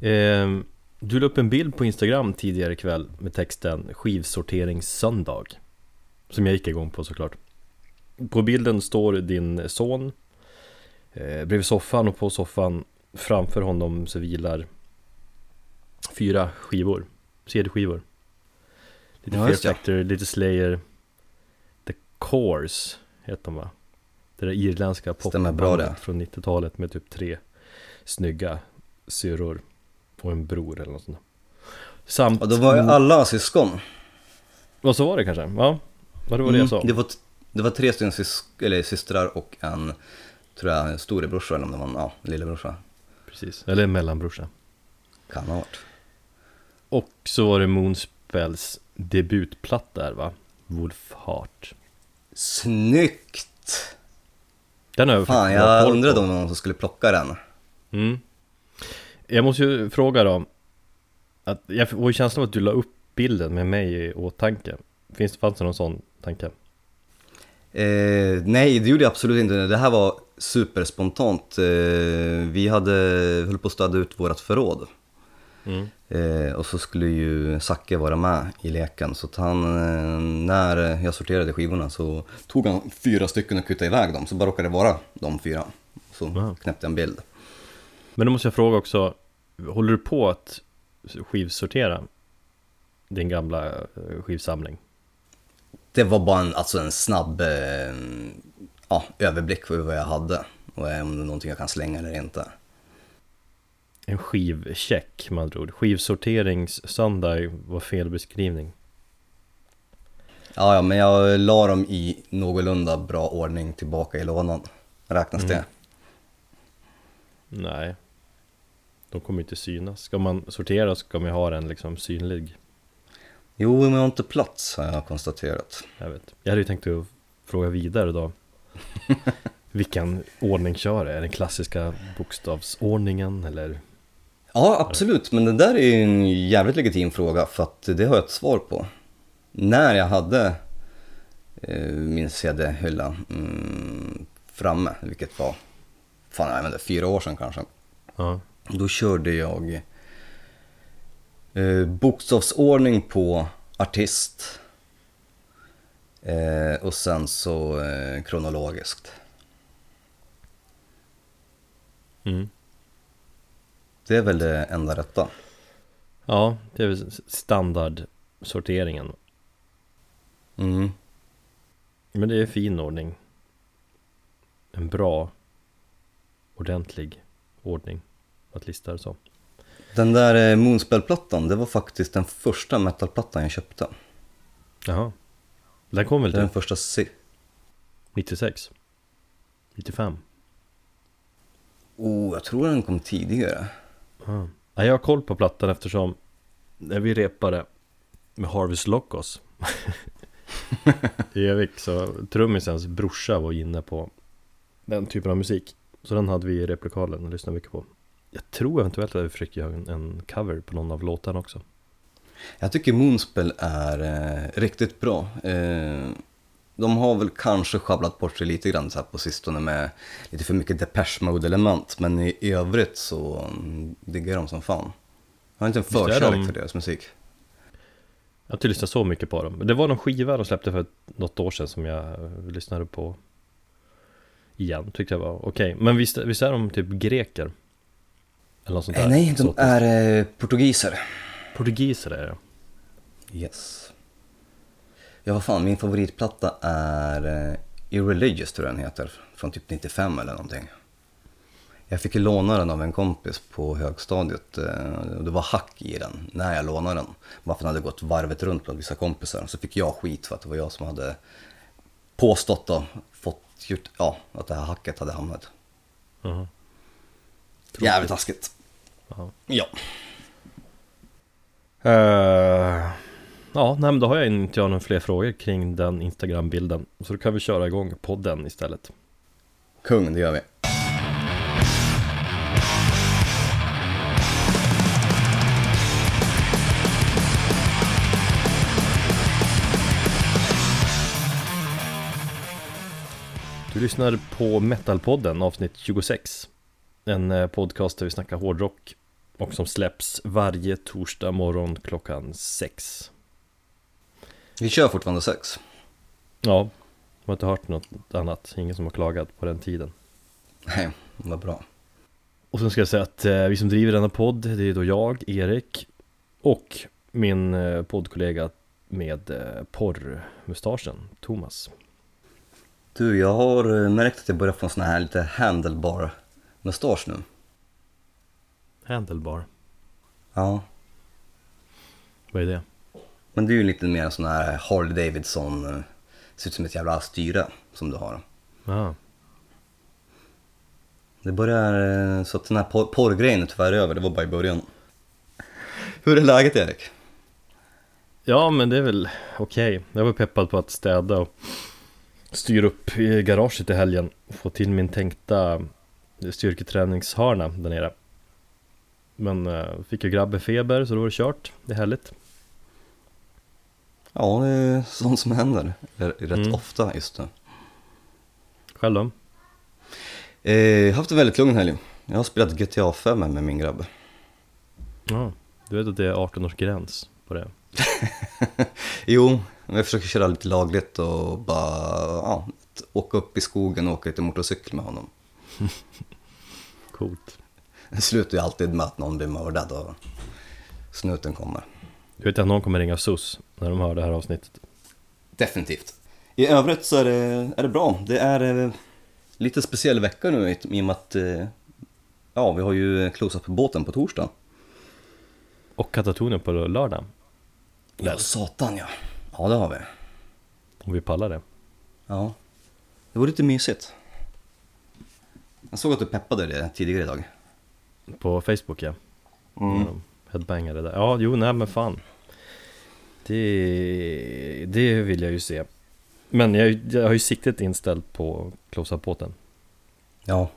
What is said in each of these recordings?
Eh, du la upp en bild på Instagram tidigare ikväll med texten skivsorteringssöndag Som jag gick igång på såklart På bilden står din son eh, bredvid soffan och på soffan framför honom så vilar fyra skivor, CD-skivor Lite Ja, Fear. Factor, lite Slayer The Course heter de va? Det där irländska popbandet det. från 90-talet med typ tre snygga syrror och en bror eller något sånt där. Samt, Och då var ju alla syskon. vad så var det kanske? Ja, vad det var det jag sa? Mm, det, var, det var tre stycken eller systrar och en, tror jag, storebrorsa eller om det var en ja, lillebrorsa. Precis, eller en mellanbrorsa Kan ha varit. Och så var det Moonspells debutplatta där va? Wolf Heart Snyggt! Den har jag Fan, jag undrade om någon som skulle plocka den. mm. Jag måste ju fråga då att Jag får ju känslan av att du la upp bilden med mig i åtanke Finns det, fanns det någon sån tanke? Eh, nej, det gjorde jag absolut inte. Det här var superspontant. Eh, vi hade, höll på att städa ut vårt förråd. Mm. Eh, och så skulle ju Zacke vara med i leken. Så att han, eh, när jag sorterade skivorna så tog han fyra stycken och kuttade iväg dem. Så bara råkade det vara de fyra. Så Wow. knäppte jag en bild. Men då måste jag fråga också Håller du på att skivsortera din gamla eh, skivsamling? Det var bara en, alltså en snabb eh, ja, överblick över vad jag hade. Och om det är någonting jag kan slänga eller inte. En skivcheck med andra ord Skivsorteringssöndag var fel beskrivning Ja, ja, men jag la dem i någorlunda bra ordning tillbaka i lådan. Räknas Mm. det? Nej De kommer inte synas Ska man sortera så ska man ju ha den liksom synlig Jo, men jag har inte plats har jag konstaterat. Jag vet Jag hade ju tänkt att fråga vidare då Vilken ordning kör det? Är den klassiska bokstavsordningen eller? Ja, absolut, men det där är ju en jävligt legitim fråga för att det har jag ett svar på. När jag hade eh, min CD-hylla mm, framme, vilket var, fan jag vet inte, fyra år sedan kanske. Ja Då körde jag eh, bokstavsordning på artist eh, och sen så eh, kronologiskt. mm. Det är väl det enda rätta. Ja, det är väl standardsorteringen Mm. Men det är fin ordning En bra Ordentlig ordning Att lista det så. Den där eh, Moonspell-plattan, det var faktiskt den första metalplattan jag köpte. Jaha. Den kom väl Det är den första si- 96 95 Oh, jag tror den kom tidigare. Ja, jag har koll på plattan eftersom När vi repade Med Harvest Locos. I Evik så Trummisens brorsa var inne på Den typen av musik. Så den hade vi i replokalen och lyssnade mycket på Jag tror eventuellt att vi försökt göra en, en cover på någon av låtarna också Jag tycker Moonspell är eh, riktigt bra. Eh, de har väl kanske sjabblat bort sig lite grann så här på sistone med lite för mycket Depeche Mode-element, men i övrigt så mm, diggar jag dem som fan. Jag har inte en förkärlek de- för deras musik. Jag har inte lyssnat så mycket på dem Det var någon skiva de släppte för något år sedan som jag eh, lyssnade på Igen, tyckte jag var okej Men visst, visst är de typ greker? Eller något sånt där Eh, nej, de exotiskt. är eh, portugiser. Portugiser är det Yes. Ja, vad fan, min favoritplatta är eh, Irreligious tror jag den heter, från typ 95 eller någonting. Jag fick ju låna den av en kompis på högstadiet eh, och det var hack i den när jag lånade den. Bara för den hade gått varvet runt bland vissa kompisar. Så fick jag skit för att det var jag som hade påstått och fått gjort, ja, att det här hacket hade hamnat. Jaha. Jävligt taskigt. Jaha. Ja. Eh, ja, nej men då har jag inte jag några fler frågor kring den Instagram-bilden Så då kan vi köra igång podden istället Kung, det gör vi. Du lyssnar på Metalpodden avsnitt 26 En eh, podcast där vi snackar hårdrock och som släpps varje torsdag morgon klockan sex. Vi kör fortfarande sex. Ja, jag har inte hört något annat, ingen som har klagat på den tiden. Nej, vad bra. Och sen ska jag säga att eh, vi som driver denna podd, det är då jag, Erik och min eh, poddkollega med eh, porrmustaschen, Thomas. Du, jag har märkt att jag börjar få en sån här lite handlebar mustasch nu. Handlebar, Ja, vad är det? men det är ju lite mer sån här Harley Davidson, eh, ser ut som ett jävla styre som du har. Ah. Det börjar, eh, så att den här por- porrgrejen är tyvärr över, det var bara i början. Hur är läget Erik? Ja men det är väl okej, jag var peppad på att städa och styra upp i garaget i helgen och få till min tänkta styrketräningshörna där nere Men eh, fick ju grabben feber så då var det kört, det är härligt Ja, det är sånt som händer r- rätt Mm. ofta just nu. Själv då? Eh, jag har haft en väldigt lugn helg. Jag har spelat GTA 5 med min grabb. Ja, du vet att det är 18 års gräns på det? Jo, men jag försöker köra lite lagligt och bara ja, åka upp i skogen och åka lite motorcykel med honom. Coolt Det slutar ju alltid med att någon blir mördad och snuten kommer. Du vet att någon kommer ringa SUS när de hör det här avsnittet Definitivt. I övrigt så är det, är det bra. Det är eh, lite speciell vecka nu i och med att eh, ja, vi har ju closat på båten på torsdag. Och katatonen på lördag Ja, satan ja. Ja, det har vi. Om vi pallar det Ja. Det var lite mysigt. Jag såg att du peppade det tidigare idag. På Facebook ja Mm. När de headbangade där. Ja, jo, nej men fan. Det, det vill jag ju se. Men jag, jag har ju siktet inställt på close båten Ja.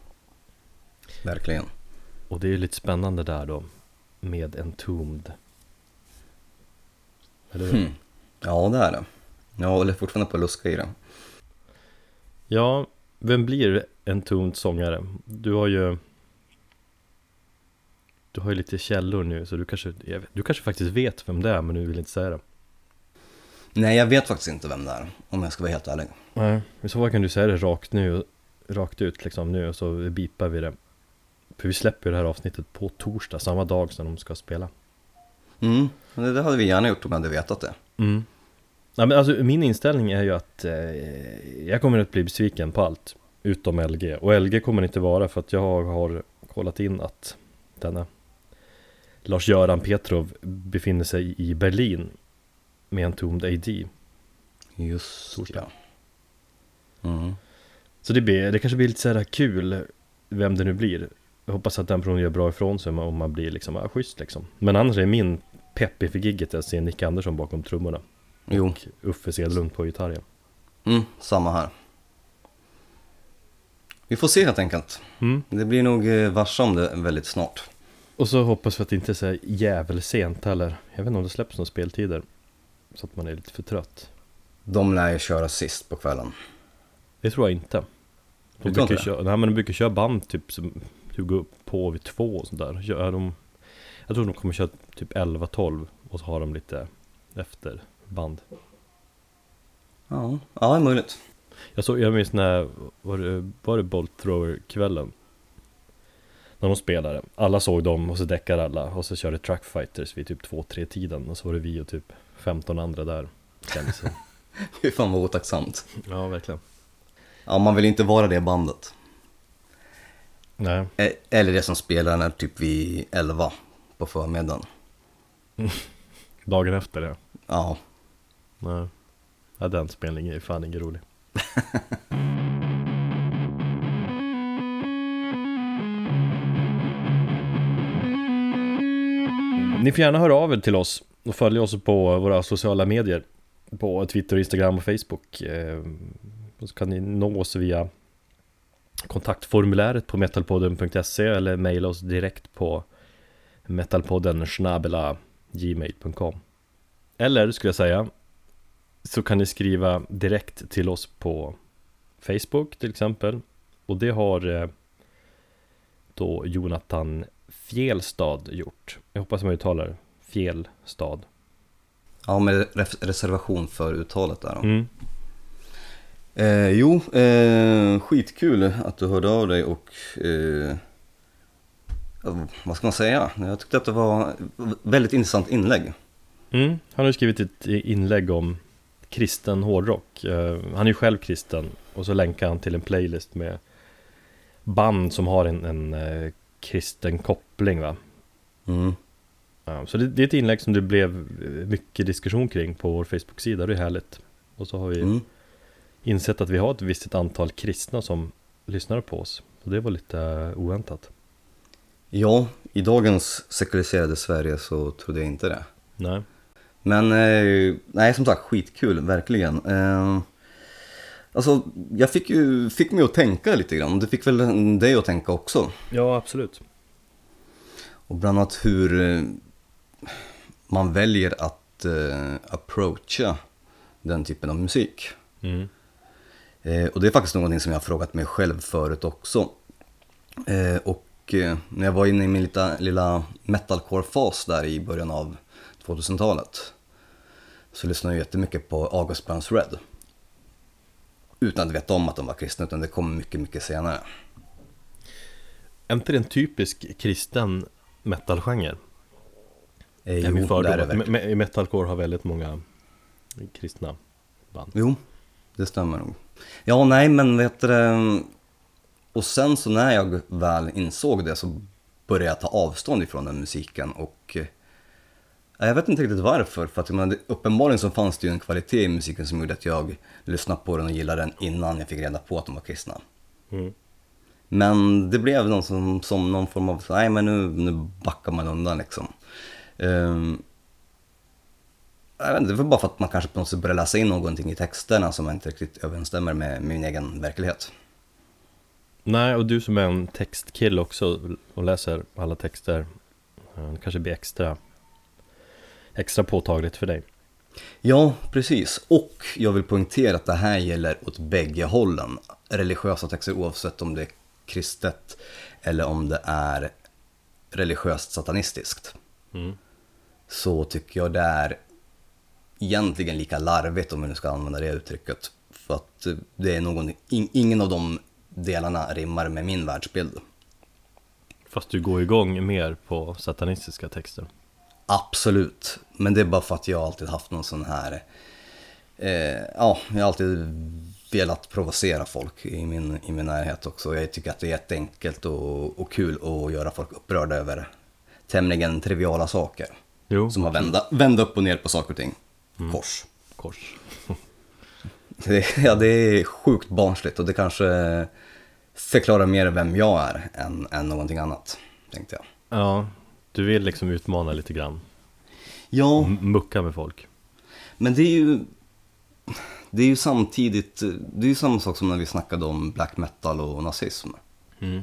Verkligen. Och det är ju lite spännande där då. Med Entombed. Eller hur? Hmm. Ja, det är det. Jag håller fortfarande på att luska i det. Ja, vem blir Entombed sångare? Du har ju Du har ju lite källor nu så du kanske vet- Du kanske faktiskt vet vem det är men du vill inte säga det Nej, jag vet faktiskt inte vem det är. Om jag ska vara helt ärlig. Nej, i så fall kan du säga det rakt nu, rakt ut liksom nu och så bipar vi det. För vi släpper ju det här avsnittet på torsdag, samma dag som de ska spela. Mm. Det det hade vi gärna gjort om jag hade vetat det. Mm. Ja, men alltså, min inställning är ju att eh, jag kommer att bli besviken på allt utom LG. Och LG kommer inte vara för att jag har kollat in att denna Lars-Göran Petrov befinner sig i Berlin med en tomd AD. Just Torsdag. ja. Mm. Så det, blir, det kanske blir lite så här kul vem det nu blir. Jag hoppas att den personen gör bra ifrån sig om man blir liksom, ja, schysst liksom. Men annars är min pepp inför gigget att se Nick Andersson bakom trummorna. Jo, Och Uffe Sedlund på gitarren. mm, samma här. Vi får se helt enkelt. Mm. Det blir nog eh, varse om det väldigt snart. Och så hoppas vi att det inte är så här jävel sent heller. Jag vet inte om det släpps några speltider. Så att man är lite för trött. De lär ju köra sist på kvällen. Det tror jag inte. De Du tror brukar det? köra, nej men de brukar köra band typ som typ går på vid två och sådär. Gör de, jag tror de kommer köra typ 11-12 och så har de lite efter band. Ja, ja det är möjligt. Jag såg, jag minns när, var det, var det Bolt Thrower kvällen? När de spelade, alla såg dem och så däckade alla och så körde Truck Fighters vid typ 2-3 tiden och så var det vi och typ 15 andra där. Fy fan vad otacksamt. Ja, verkligen Ja, man vill inte vara det bandet. Nej, Eller det som spelar när typ vid 11 på förmiddagen. dagen efter det Ja, Nej Ja, den spelningen är fan ingen rolig Ni får gärna höra av er till oss och följa oss på våra sociala medier. På Twitter, Instagram och Facebook. Och så kan ni nå oss via kontaktformuläret på metalpodden.se eller mejla oss direkt på metalpodden gmail.com Eller skulle jag säga så kan ni skriva direkt till oss på Facebook till exempel. Och det har eh, då Jonathan Fjälstad gjort. Jag hoppas man uttalar det. Fjälstad. Ja, med re- reservation för uttalet där då. Mm. Eh, jo, eh, skitkul att du hörde av dig och eh, vad ska man säga? Jag tyckte att det var väldigt intressant inlägg. Mm. Han har ju skrivit ett inlägg om kristen hårdrock. Eh, Han är ju själv kristen och så länkar han till en playlist med band som har en, en eh, kristen koppling va. Mm. Ja, Så det, det är ett inlägg som det blev mycket diskussion kring på vår Facebook-sida, det är härligt. Och så har vi Mm. insett att vi har ett visst antal kristna som lyssnar på oss. Så det var lite oväntat. Ja, i dagens sekulariserade Sverige så trodde jag inte det. Nej. Men eh, nej, som sagt, skitkul, verkligen. Eh, alltså, jag fick ju fick mig att tänka lite grann. Det fick väl dig att tänka också. Ja, absolut. Och bland annat hur eh, man väljer att eh, approacha den typen av musik. Mm. Eh, och det är faktiskt någonting som jag har frågat mig själv förut också. Eh, och eh, när jag var inne i min lilla, lilla metalcore-fas där i början av 2000-talet så lyssnade jag jättemycket på August Burns Red. Utan att veta om att de var kristna, utan det kom mycket, mycket senare. Är inte det en typisk kristen metalgenre? Eh, min jo, fördom det är det verkligen. me- me- metalcore har väldigt många kristna band. Jo, det stämmer nog. Ja, nej, men vet du det, Och sen så när jag väl insåg det så började jag ta avstånd ifrån den musiken och eh, jag vet inte riktigt varför, för att det- uppenbarligen så fanns det ju en kvalitet i musiken som gjorde att jag lyssnade på den och gillade den innan jag fick reda på att de var kristna. Mm. Men det blev någon som, som någon form av, nej men nu, nu backar man undan liksom. Ehm, jag vet inte, det var bara för att man kanske på något sätt började läsa in någonting i texterna som inte riktigt överensstämmer med min egen verklighet. Nej, och du som är en textkille också och läser alla texter eh, Det kanske blir extra Extra påtagligt för dig Ja, precis. Och jag vill poängtera att det här gäller åt bägge hållen. Religiösa texter oavsett om det är kristet eller om det är religiöst satanistiskt. mm. så tycker jag det är egentligen lika larvigt om vi nu ska använda det uttrycket. För att det är någon, in, ingen av de delarna rimmar med min världsbild. Fast du går igång mer på satanistiska texter Absolut, men det är bara för att jag alltid haft någon sån här, eh, ja, jag har alltid velat provocera folk i min, i min närhet också. Jag tycker att det är jätteenkelt och, och kul att göra folk upprörda över tämligen triviala saker. Jo, Som har vända, vända upp och ner på saker och ting. Kors. kors Det, ja, det är sjukt barnsligt och det kanske förklarar mer vem jag är än, än någonting annat, tänkte jag. Ja, du vill liksom utmana lite grann Ja, M- Mucka med folk men det är ju det är ju samtidigt, det är ju samma sak som när vi snackade om black metal och nazism. mm.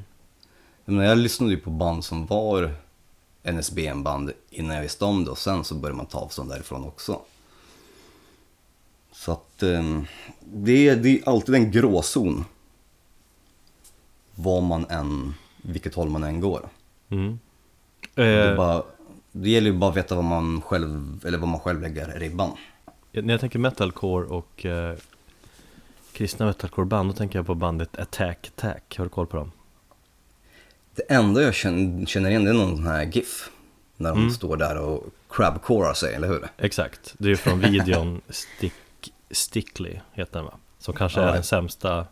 Jag, menar, jag lyssnade ju på band som var NSBN-band innan jag visste om det och sen så började man ta avstånd därifrån också. Så att eh, det, är, det är alltid en gråzon. Var man än, vilket håll man än går. Mm. Det, Eh, bara, det gäller ju bara att veta vad man själv, eller vad man själv lägger ribban. När jag tänker metalcore och eh, kristna metalcore-band Då tänker jag på bandet Attack Attack Har du koll på dem? Det enda jag känner, känner igen det är någon sån här GIF. När de Mm. står där och crabcorar sig, eller hur? Exakt, det är från videon Stick, Stickly heter den va? Som kanske Ja. är den sämsta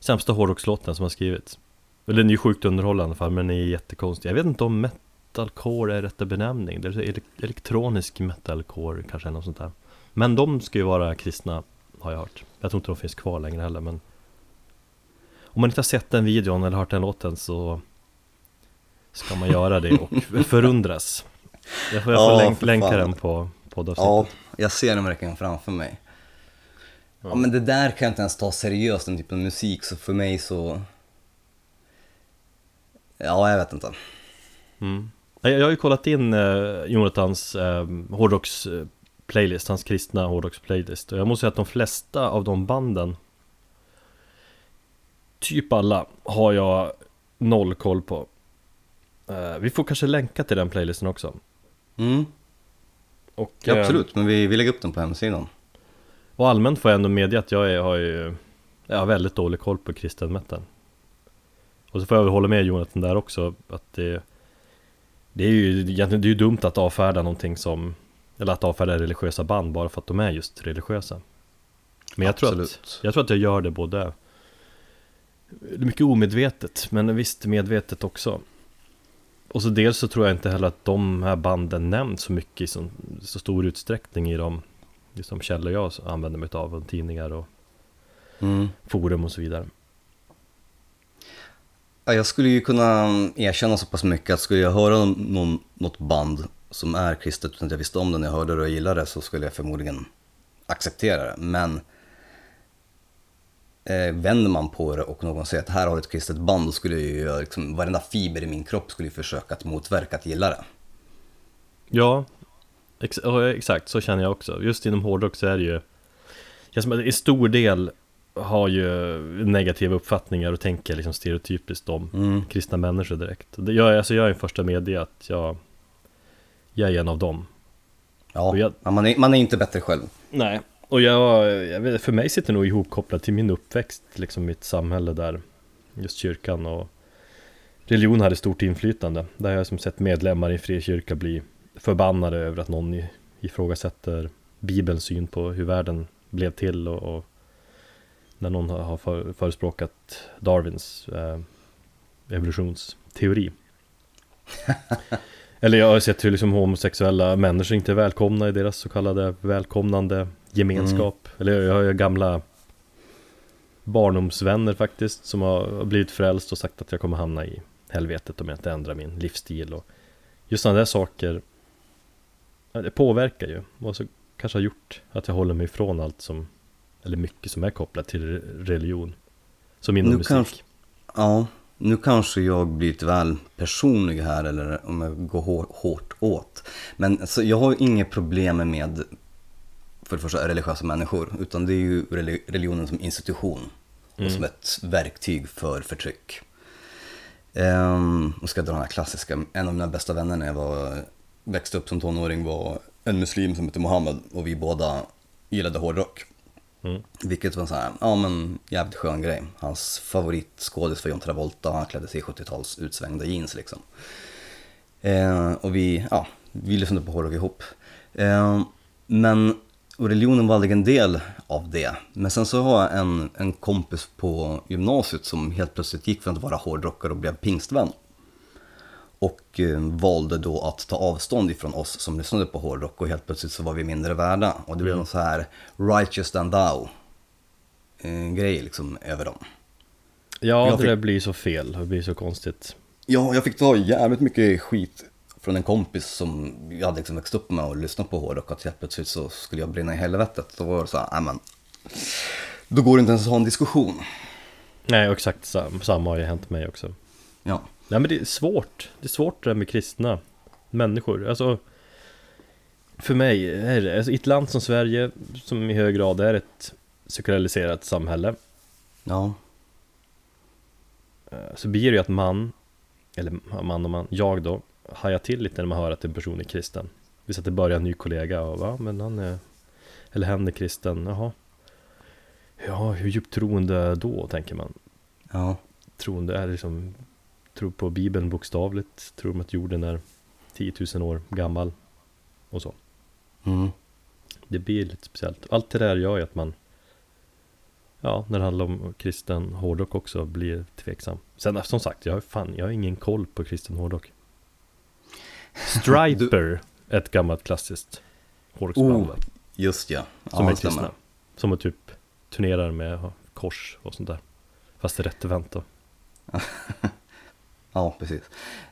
Sämsta hårdrockslåten som har skrivits den är ju sjukt underhållande i alla fall men den är jättekonstig Jag vet inte om metalcore är rätta benämning Det är ele- elektronisk metalcore kanske eller något sånt där Men de ska ju vara kristna har jag hört Jag tror inte de finns kvar längre heller men Om man inte har sett den videon eller hört den låten så Ska man göra det och förundras Jag får, jag får Ja, länk, länka fan. den på poddavsnittet Ja, jag ser den verkligen framför mig. Ja. men det där kan jag inte ens ta seriöst, den typen av musik, så för mig så... Ja, jag vet inte. Mm. Jag, har ju kollat in eh, Jonathans eh, hårdrocks eh, playlist, hans kristna hårdrocks playlist och jag måste säga att de flesta av de banden Typ alla har jag noll koll på Eh, Vi får kanske länka till den playlisten också. Mm, Och, ja, eh, absolut, men vi, vi lägger upp den på hemsidan. Och allmänt får jag ändå medge att jag är, har ju jag har väldigt dålig koll på kristen metal. Och så får jag väl hålla med Jonathan där också att det Det är ju egentligen det är ju dumt att avfärda någonting som Eller att avfärda religiösa band bara för att de är just religiösa. Men jag tror att. Jag tror att jag gör det både Mycket omedvetet men visst medvetet också. Och så dels så tror jag inte heller att de här banden nämns så mycket i så, så stor utsträckning i de liksom källor jag använder mig av, och tidningar och Mm. forum och så vidare. Jag skulle ju kunna mm, erkänna så pass mycket att skulle jag höra någon, något band som är kristet utan att jag visste om det när jag hörde det och gillade det så skulle jag förmodligen acceptera det. Men eh, vänder man på det och någon säger att här har du ett kristet band då skulle jag ju göra liksom, varenda fiber i min kropp skulle ju försöka att motverka att gilla det. Ja, ex exakt så känner jag också. Just inom hårdrock så är det ju känns som att en stor del har ju negativa uppfattningar och tänker liksom stereotypiskt om Mm. kristna människor direkt. Jag, alltså jag är en första medie att jag, jag är en av dem. Ja, jag- ja, man, är, man är inte bättre själv. Nej, och jag, jag vet, för mig sitter nog ihopkopplat till min uppväxt, liksom mitt samhälle där just kyrkan och religion hade stort inflytande. Där har jag som sett medlemmar i fri kyrka bli förbannade över att någon ifrågasätter Bibelns syn på hur världen blev till och, och när någon har- för, förespråkat Darwins eh, evolutionsteori. Eller jag har sett hur liksom homosexuella människor inte är välkomna i deras så kallade välkomnande gemenskap. Eller jag har ju gamla barndomsvänner faktiskt som har blivit frälst och sagt att jag kommer hamna i helvetet om jag inte ändrar min livsstil. Och just sådana där saker det påverkar ju. Och så kanske har gjort att jag håller mig ifrån allt som, eller mycket som är kopplat till re- religion. Som inom Nu musik. kanske- Ja, nu kanske jag blir lite väl personlig här eller om jag går hår, hårt åt. Men alltså, jag har inget problem med för det första religiösa människor utan det är ju reli- religionen som institution och som ett verktyg för förtryck. Um, och ska jag dra den här klassiska, en av mina bästa vänner när jag var, växte upp som tonåring var en muslim som hette Mohammed och vi båda gillade hårdrock. Mm. Vilket var en här, ja men jävligt skön grej. Hans favoritskådis var John Travolta och han klädde sig i 70-tals utsvängda jeans liksom. Eh, och vi, ja, vi lyssnade på hårdrock ihop. Eh, men, och religionen var aldrig en del av det. Men sen så har jag en, en kompis på gymnasiet som helt plötsligt gick från att vara hårdrockare och blev pingstvän. Och eh, valde då att ta avstånd ifrån oss som lyssnade på hårdrock och helt plötsligt så var vi mindre värda. Och det blev någon så här righteous than thou eh, grej liksom över dem. Ja, Jag det fick- där blir så fel, det blir så konstigt. Ja, jag fick ta jävligt mycket skit från en kompis som jag hade liksom växt upp med och lyssnat på hårdrock och att helt plötsligt så skulle jag brinna i helvetet. Då var det så här, men, då går det inte ens att ha en diskussion. Nej, exakt sam- samma har ju hänt mig också. Ja, Nej men det är svårt, det är svårt det där med kristna människor. Alltså För mig är det, alltså, i ett land som Sverige som i hög grad är ett sekulariserat samhälle ja, eh, Så blir det ju att man, eller man och man, jag då Hajar till lite när man hör att en person är kristen. Vi att det börjar en ny kollega och va, men han är Eller hen är kristen, jaha. Ja, hur djupt troende då, tänker man. Ja, troende är liksom Tror på bibeln bokstavligt Tror de att jorden är 10 000 år gammal Och så. Mm, Det blir lite speciellt. Allt det där gör ju att man Ja, när det handlar om kristen hårdrock också blir tveksam. Sen som sagt, jag har fan, jag har ingen koll på kristen hårdrock. Striper är ett gammalt klassiskt hårdrocksband Oh, just ja. Som ja, är det stämmer. kristna Som är typ turnerar med kors och sånt där. Fast det är rätt event då Ja, precis.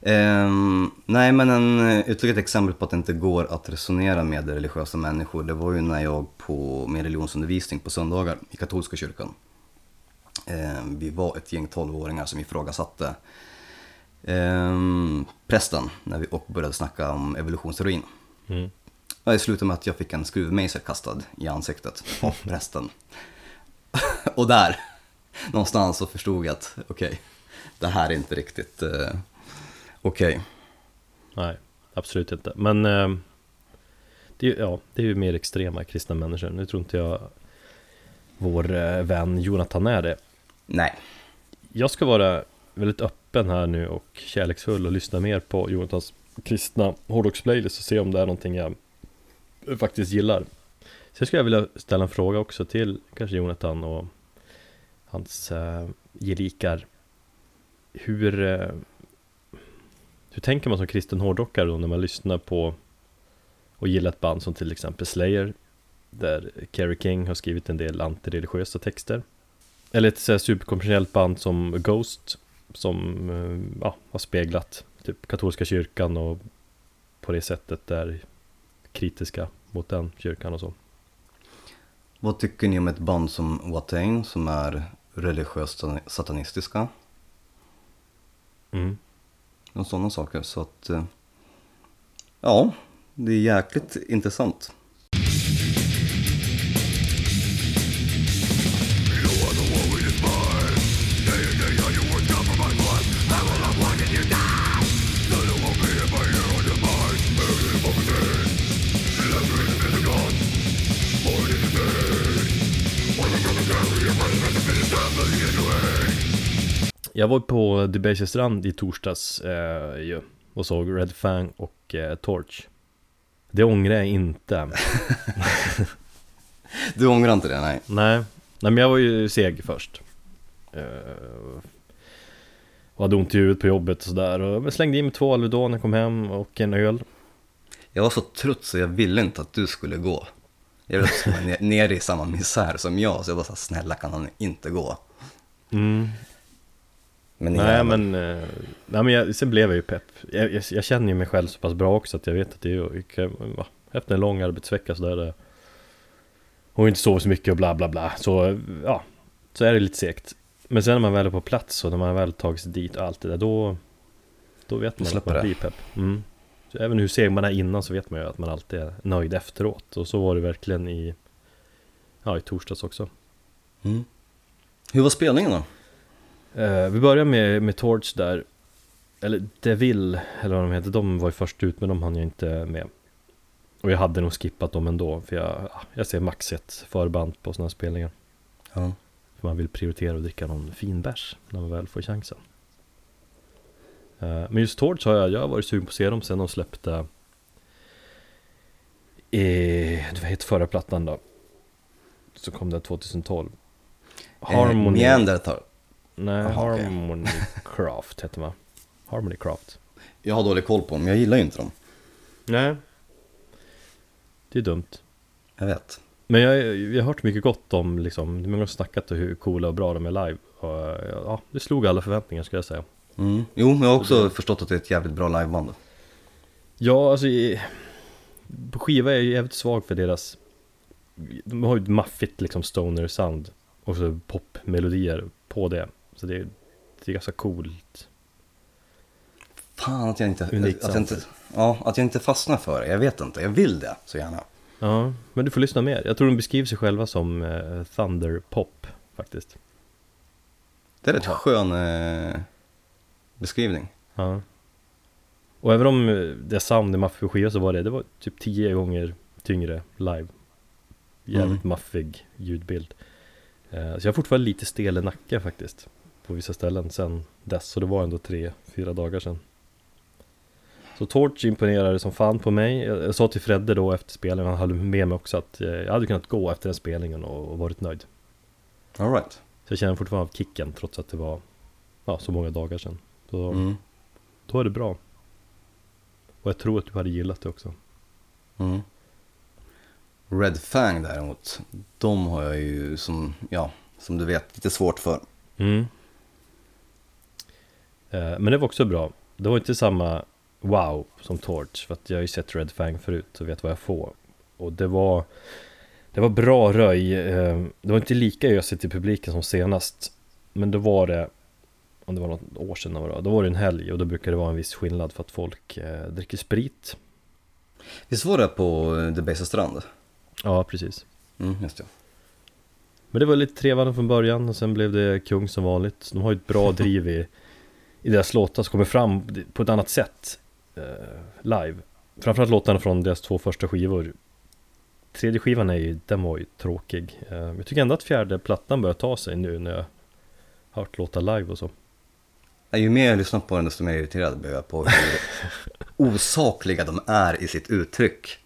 Ehm, nej, men en, eh, ytterligare ett exempel på att det inte går att resonera med religiösa människor, det var ju när jag på min religionsundervisning på söndagar i katolska kyrkan. Ehm, vi var ett gäng tolvåringar som ifrågasatte ehm, prästen när vi och började snacka om evolutionsteorin. mm. Och Det slutade med att jag fick en skruvmejsel kastad i ansiktet av prästen. och där, någonstans så förstod jag att okej, det här är inte riktigt eh, Okej. Nej, absolut inte. Men eh, det, är, ja, det är ju mer extrema kristna människor. Nu tror inte jag vår eh, vän Jonathan är det. Nej. Jag ska vara väldigt öppen här nu och kärleksfull och lyssna mer på Jonathans kristna hårdrocksplaylist och se om det är någonting jag faktiskt gillar. Jag skulle vilja ställa en fråga också till kanske Jonathan och hans eh, gelikar. Hur, eh, hur tänker man som kristen hårdrockare då när man lyssnar på och gillar ett band som till exempel Slayer där Kerry King har skrivit en del antireligiösa texter eller ett så här superkonventionellt band som Ghost som eh, ja, har speglat typ katolska kyrkan och på det sättet är kritiska mot den kyrkan och så. Vad tycker ni om ett band som Watain som är religiöst satanistiska? Mm. Och sådana saker. Så att, eh, ja, det är jäkligt intressant. Jag var på Debaser i torsdags eh, ju, och såg Red Fang och eh, Torch. Det ångrar jag inte. Du ångrar inte det? Nej. Nej, nej men jag var ju seg först. Eh, och hade ont i huvudet på jobbet och sådär. Och jag slängde i mig två Alvedon när jag kom hem och en öl. Jag var så trött så jag ville inte att du skulle gå. Jag ville att du skulle vara ner- nere i samma misär som jag. Så jag var så här, snälla kan han inte gå? Mm. Men Nej men, eh, nej, men jag, sen blev jag ju pepp. Jag, jag, jag känner ju mig själv så pass bra också att jag vet att det är va, efter en lång arbetsvecka så där. eh, Och inte sover så mycket och bla bla bla. Så eh, ja, så är det lite segt. Men sen när man väl är på plats och när man väl tagit sig dit och allt det där då Då vet man att man det. blir pepp. Mm. Så även hur seg man är innan så vet man ju att man alltid är nöjd efteråt. Och så var det verkligen i Ja, i torsdags också. Mm. Hur var spelningen då? Eh, vi börjar med, med Torch där. Eller Devil, eller vad de heter, de var ju först ut men de hann jag inte med. Och jag hade nog skippat dem ändå för jag, ja, jag ser max ett förband på sådana här spelningar. Ja. För man vill prioritera att dricka någon fin bärs när man väl får chansen. Eh, Men just Torch har jag, jag har varit sugen på att se dem sen de släppte eh, Vad heter förra plattan då? Så kom den 2012 Eh, Harmony. Neanderthal. Nej, okej. Harmony Craft heter man Harmony Craft Jag har dålig koll på dem, jag gillar ju inte dem. Nej Det är dumt Jag vet. Men jag, jag har hört mycket gott om liksom, det är många som snackat om hur coola och bra de är live och ja, det slog alla förväntningar skulle jag säga Mm. Jo, men jag har också förstått att det är ett jävligt bra liveband. Ja, alltså på skiva är jag jävligt svag för deras De har ju ett maffigt liksom stoner sound och så popmelodier på det Så det, det är ganska coolt. Fan att jag inte, Unikt att jag inte, ja, att jag inte fastnar för det. Jag vet inte, jag vill det så gärna. Ja, men du får lyssna mer. Jag tror de beskriver sig själva som eh, Thunder Pop faktiskt. Det är rätt skön eh, beskrivning. Ja. Och även om eh, det sound i maffig på skiva så var det, det var typ tio gånger tyngre live. Jävligt Mm. maffig ljudbild. Eh, Så jag har fortfarande lite stel i nacken faktiskt På vissa ställen sen dess, så det var ändå tre, fyra dagar sedan Så Torch imponerade som fan på mig Jag, sa till Fredde då efter spelningen, han höll med mig också att eh, jag hade kunnat gå efter den spelningen och, och varit nöjd All right. Så jag känner fortfarande av kicken trots att det var ja, så många dagar sedan Så Mm. då är det bra Och jag tror att du hade gillat det också Mm. Red Fang däremot, de har jag ju som, ja, som du vet, lite svårt för. mm. Eh, Men det var också bra. Det var inte samma wow som Torch För att jag har ju sett Red Fang förut och vet vad jag får. Och det var Det var bra röj eh, Det var inte lika ösigt i publiken som senast Men då var det Om det var något år sedan vad, då var det en helg och då brukar det vara en viss skillnad för att folk eh, dricker sprit. Visst var det på The Base Strand? Ja precis. Mm, just det. Men det var lite trevande från början och sen blev det kung som vanligt. De har ju ett bra driv i, i deras låtar som kommer fram på ett annat sätt eh, live. Framförallt låtarna från deras två första skivor. Tredje skivan är ju, den var ju tråkig. Eh, jag tycker ändå att fjärde plattan börjar ta sig nu när jag har hört låtar live och så. Ju mer jag lyssnar på den desto mer irriterad blir jag på hur osakliga de är i sitt uttryck.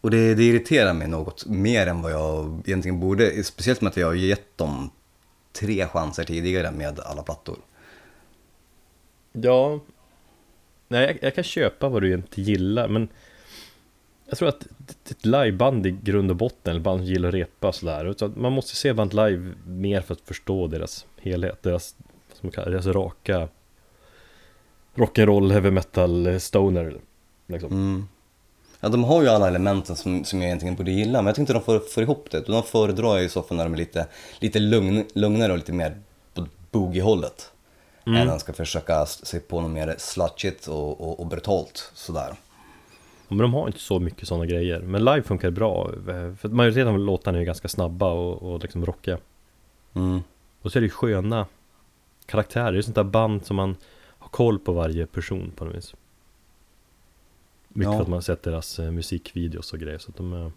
Och det, det irriterar mig något mer än vad jag egentligen borde. Speciellt med att jag har gett dem tre chanser tidigare med alla plattor. Ja Nej, jag, jag kan köpa vad du inte gillar men Jag tror att ett liveband i grund och botten, eller band som gillar att repa och sådär så Man måste se band live mer för att förstå deras helhet, deras, vad ska deras raka Rock'n'roll, heavy metal, stoner liksom. Mm. Ja, de har ju alla elementen som, som jag egentligen borde gilla, men jag tycker inte de får, får ihop det. De föredrar ju i så fall när de är lite, lite lugn, lugnare och lite mer på boogie-hållet. Mm. Än de ska försöka se på något mer slutchigt och, och, och brutalt sådär. Men de har inte så mycket sådana grejer Men live funkar bra eh, För majoriteten av låtarna är ju ganska snabba och, och liksom rockiga Mm. Och så är det ju sköna karaktärer, det är sånt där band som man har koll på varje person på något vis Mycket Ja. för att man har sett deras eh, musikvideos och grejer så att de är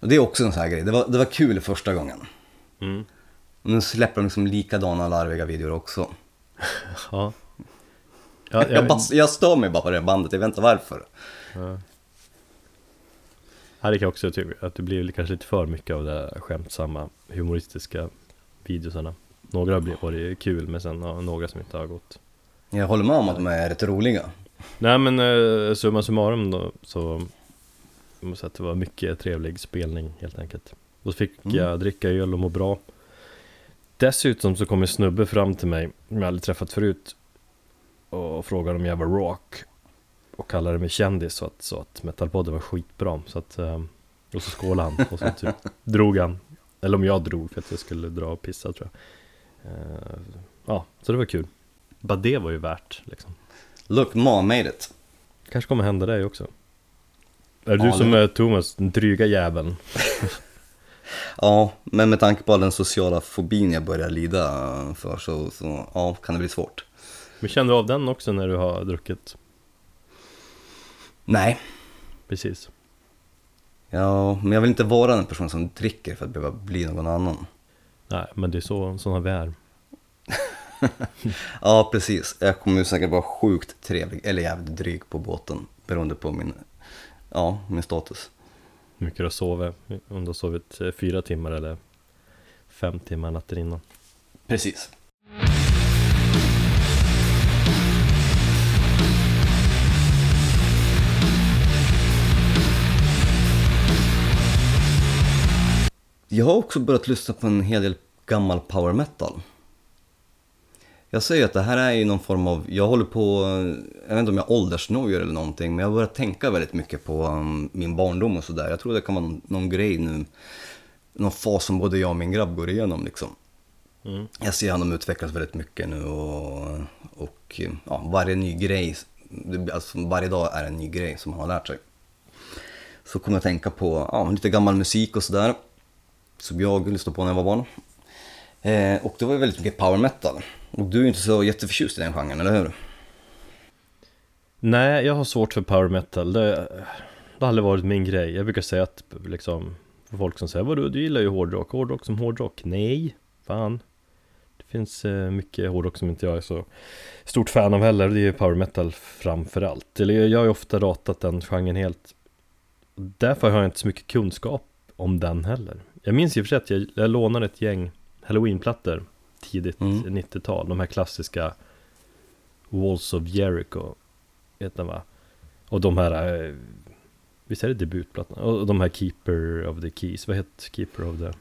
Och det är också en sån här grej, det var, det var kul första gången. mm. Och nu släpper de liksom likadana larviga videor också. Ja Ja, Jag, jag, bara, jag stör mig bara på det bandet, jag vet inte varför. ja. Här kan jag också tycka att det blir kanske lite för mycket av det skämtsamma humoristiska videosarna Några har varit kul men sen ja, några som inte har gått Jag håller med om att de är rätt roliga. Nej men eh, summa summarum då så Jag måste säga att det var mycket trevlig spelning helt enkelt så fick Mm. jag dricka öl och må bra Dessutom så kom en snubbe fram till mig Som jag aldrig träffat förut Och frågade om jag var rock. Och kallade mig kändis så att, så att metalpodden var skitbra. Så att eh, Och så skålade han och så typ drog han. Eller om jag drog för att jag skulle dra och pissa tror jag. Eh, Ja, så det var kul. Bara det var ju värt liksom. Look, mom made it. Kanske kommer hända dig också. Är det Ja, du som är Thomas, den dryga jäveln? Ja, men med tanke på all den sociala fobin jag börjar lida för så, så ja, kan det bli svårt. Men känner du av den också när du har druckit? Nej, Precis ja, men jag vill inte vara den person som dricker för att behöva bli någon annan. Nej, men det är så, sådana vi är Ja, precis. Jag kommer säkert vara sjukt trevlig, eller jävligt dryg på båten, beroende på min, ja, min status. Hur mycket du har sovit? Om du har sovit fyra timmar eller fem timmar natten innan Precis. Jag har också börjat lyssna på en hel del gammal power metal. Jag säger att det här är ju någon form av, jag håller på, jag vet inte om jag åldersnojar eller någonting, men jag har börjat tänka väldigt mycket på um, min barndom och sådär. Jag tror det kan vara någon, någon grej nu, någon fas som både jag och min grabb går igenom liksom. mm. Jag ser honom utvecklas väldigt mycket nu och, och ja, varje ny grej, alltså varje dag är en ny grej som han har lärt sig. Så kommer jag tänka på ja, lite gammal musik och sådär. Som jag lyssnade på när jag var barn. Eh, och det var ju väldigt mycket power metal. Och du är ju inte så jätteförtjust i den genren, eller hur? Nej, jag har svårt för power metal. Det, det har aldrig varit min grej. Jag brukar säga att liksom för Folk som säger vadå, du gillar ju hårdrock. Hårdrock som hårdrock? Nej, fan. Det finns eh, mycket hårdrock som inte jag är så Stort fan av heller. Det är ju power metal framförallt. Eller jag har ju ofta ratat den genren helt. Därför har jag inte så mycket kunskap om den heller. Jag minns i och för sig att jag, jag lånade ett gäng Halloween-plattor. Tidigt Mm. 90-tal De här klassiska Walls of Jericho Vet ni va? Och de här eh, Visst är det debutplattan? Och de här Keeper of the Keys Vad heter Keeper of the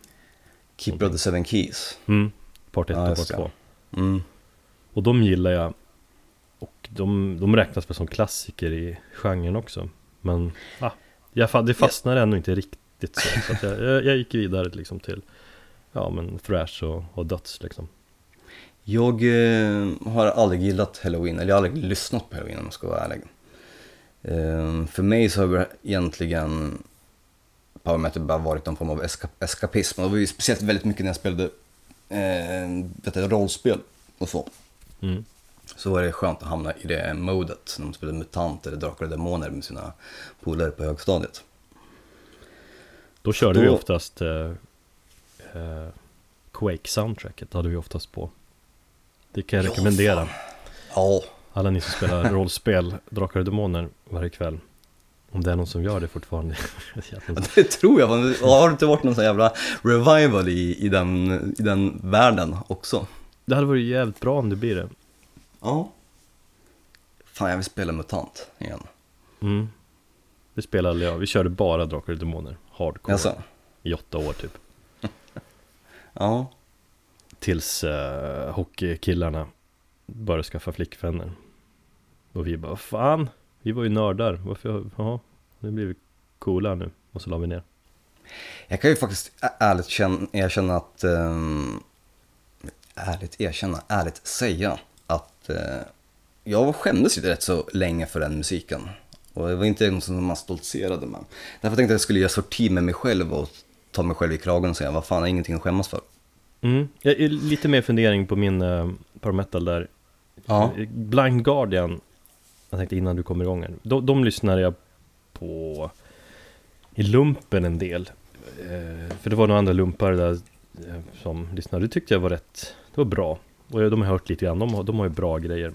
Keeper of the Seven Keys. Mm Part 1 Ja, och Part det. 2 Mm. Och de gillar jag Och de, de räknas väl som klassiker i genren också Men ah, jag, det fastnar ändå inte riktigt så, så att jag, jag, jag gick vidare liksom till Ja men thrash och, och döds liksom Jag eh, har aldrig gillat Halloween, eller jag har aldrig lyssnat på Halloween om jag ska vara ärlig. Eh, för mig så har egentligen power metal bara varit någon form av eska, eskapism. Och det var ju speciellt väldigt mycket när jag spelade eh, detta rollspel och så. Mm. Så var det skönt att hamna i det modet när man spelade MUTANT eller Drakar och Demoner med sina polare på högstadiet. Då körde Då- vi oftast eh, eh, Quake-soundtracket hade vi oftast på. Det kan jag Ja, rekommendera. Ja, Alla ni som spelar rollspel, Drakar och Demoner varje kväll. Om det är någon som gör det fortfarande. Det tror jag. Har det inte varit någon sån jävla revival i, i, den, i den världen också? det hade varit jävligt bra om det blir det. Ja. Fan, jag vill spela MUTANT igen. Mm. Det spelade jag, vi körde bara Drakar och Demoner. Hardcore. Alltså, I åtta år typ. ja. Tills uh, hockeykillarna började skaffa flickvänner. Och vi bara, fan, vi var ju nördar. Varför, ja, nu blir vi coola nu. Och så la vi ner. Jag kan ju faktiskt ärligt känna, erkänna att... um, ärligt erkänna, ärligt säga att uh, jag skämdes ju rätt så länge för den musiken. Och det var inte något som man stoltserade med. Därför tänkte jag att jag skulle göra sorti med mig själv och ta mig själv i kragen och säga vad fan, jag har ingenting att skämmas för. Mm. Lite mer fundering på min uh, metal där. Ja. Blind Guardian, jag tänkte innan du kommer igång här. De, de lyssnade jag på i lumpen en del. Eh, för det var några andra lumpare där eh, som lyssnade. Det tyckte jag var rätt, det var bra. Och de har hört lite grann, de har, de har ju bra grejer.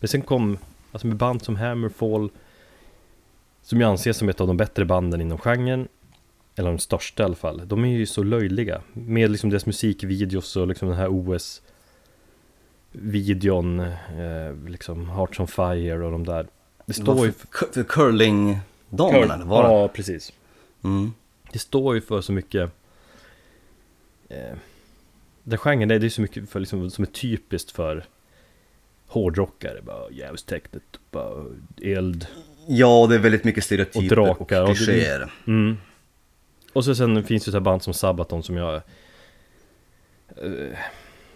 Men sen kom, alltså med band som Hammerfall, som jag anser som ett av de bättre banden inom genren, eller de största i alla fall, de är ju så löjliga. Med liksom deras musikvideos och liksom den här OS videon, eh, liksom Hearts on Fire och de där. Det står ju för, för, curling-damerna, det var det? Ja, precis. Mm. Det står ju för så mycket eh, Den genren, det är så mycket för, liksom, som är typiskt för hårdrockare, bara djävulstecknet, bara eld Ja, det är väldigt mycket stereotyper Och drakar, och klichéer. mm. Och så sen finns det så här band som Sabaton som jag eh,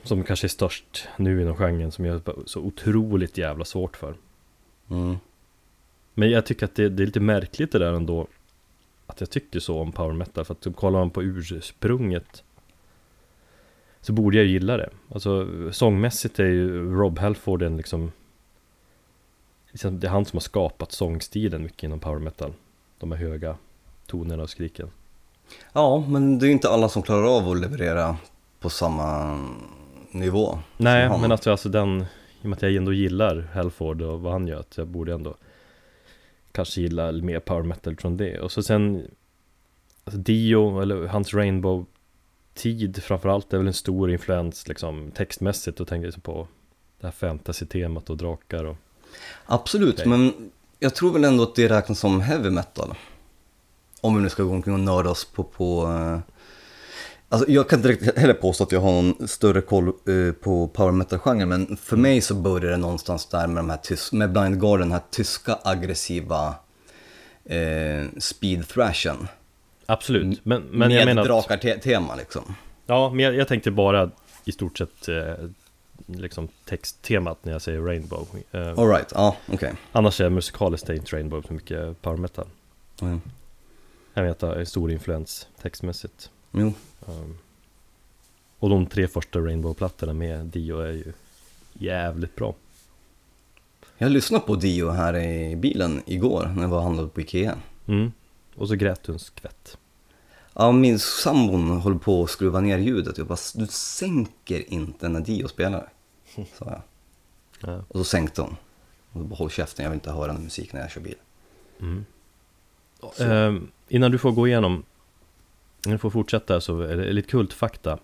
Som kanske är störst nu inom genren som jag har så otroligt jävla svårt för. Mm. Men jag tycker att det, det är lite märkligt det där ändå Att jag tycker så om power metal för att kollar man på ursprunget Så borde jag gilla det. Alltså sångmässigt är ju Rob Halford en liksom liksom, Det är han som har skapat sångstilen mycket inom power metal. De här höga tonerna och skriken Ja, men det är ju inte alla som klarar av att leverera på samma nivå. Nej men alltså, alltså den I och med att jag ändå gillar Halford och vad han gör att jag borde ändå Kanske gilla mer power metal från det och så sen alltså Dio eller hans Rainbow Tid framförallt är väl en stor influens liksom textmässigt och tänker så på Det här fantasy-temat och drakar och Absolut, Okej. men jag tror väl ändå att det räknas som heavy metal. Om vi nu ska gå omkring och nörda oss på... på eh, Alltså jag kan inte riktigt heller påstå att jag har någon större koll eh, på power metal-genren, men för mig så börjar det någonstans där med, de här tys- med Blind Guardian, den här tyska aggressiva eh, speed thrashen. Absolut, men, men med jag menar att, drakar-tema liksom. Ja, men jag, jag tänkte bara i stort sett eh, Liksom texttemat när jag säger Rainbow eh, Alright, ja okej. Annars är musikaliskt inte Rainbow så mycket power metal Mm. Jag vet är stor influens textmässigt Jo. um, Och de tre första Rainbow-plattorna med Dio är ju jävligt bra Jag lyssnade på Dio här i bilen igår när jag var och handlade på Ikea. mm. Och så grät du en skvätt Ja, min sambon håller på att skruva ner ljudet. Jag bara, du sänker inte när Dio spelar. Sa jag. ja. Och så sänkte hon. Och då bara, håll käften, jag vill inte höra musik när jag kör bil. mm. Så. Innan du får gå igenom Innan du får fortsätta så är det lite kultfakta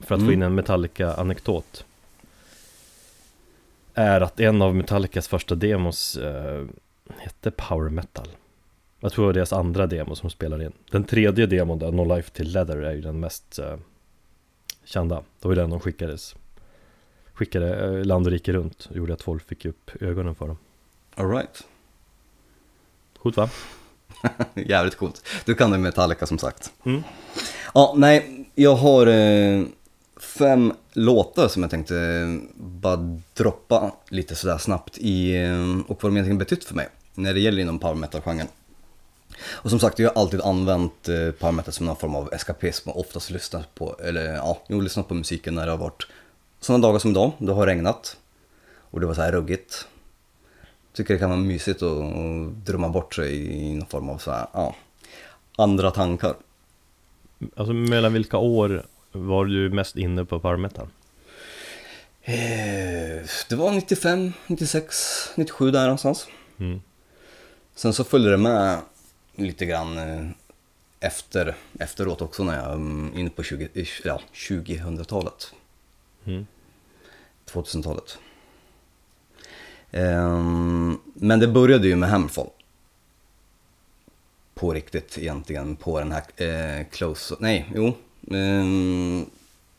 För att få Mm. in en Metallica-anekdot Är att en av Metallicas första demos eh, Hette Power Metal Jag tror det var deras andra demo som de spelade in Den tredje demon där, No Life Till Leather är ju den mest eh, Kända Det var ju den de skickades Skickade eh, land och rike runt och gjorde att folk fick upp ögonen för dem Alright. Coolt va? Jävligt coolt. Du kan det med Metallica som sagt. Mm. Ja, nej, jag har eh, fem låtar som jag tänkte eh, bara droppa lite sådär snabbt i eh, och vad de egentligen betytt för mig när det gäller inom power metal-genren. Och som sagt, jag har alltid använt eh, power metal som någon form av eskapism och oftast lyssnat på, eller ja, jo, lyssnat på musiken när det har varit sådana dagar som idag, det har regnat och det var så här ruggigt. Tycker det kan vara mysigt att drömma bort sig i någon form av så här, ja, andra tankar. Alltså mellan vilka år var du mest inne på power metal? Eh, Det var 95, 96, 97 där någonstans. Mm. Sen så följde det med lite grann eh, efter, efteråt också när jag um, in på 20, eh, ja, 2000-talet, Mm. 2000-talet. Ehm, men det började ju med Hammerfall. På riktigt egentligen, på den här eh, Close, nej, jo. Um,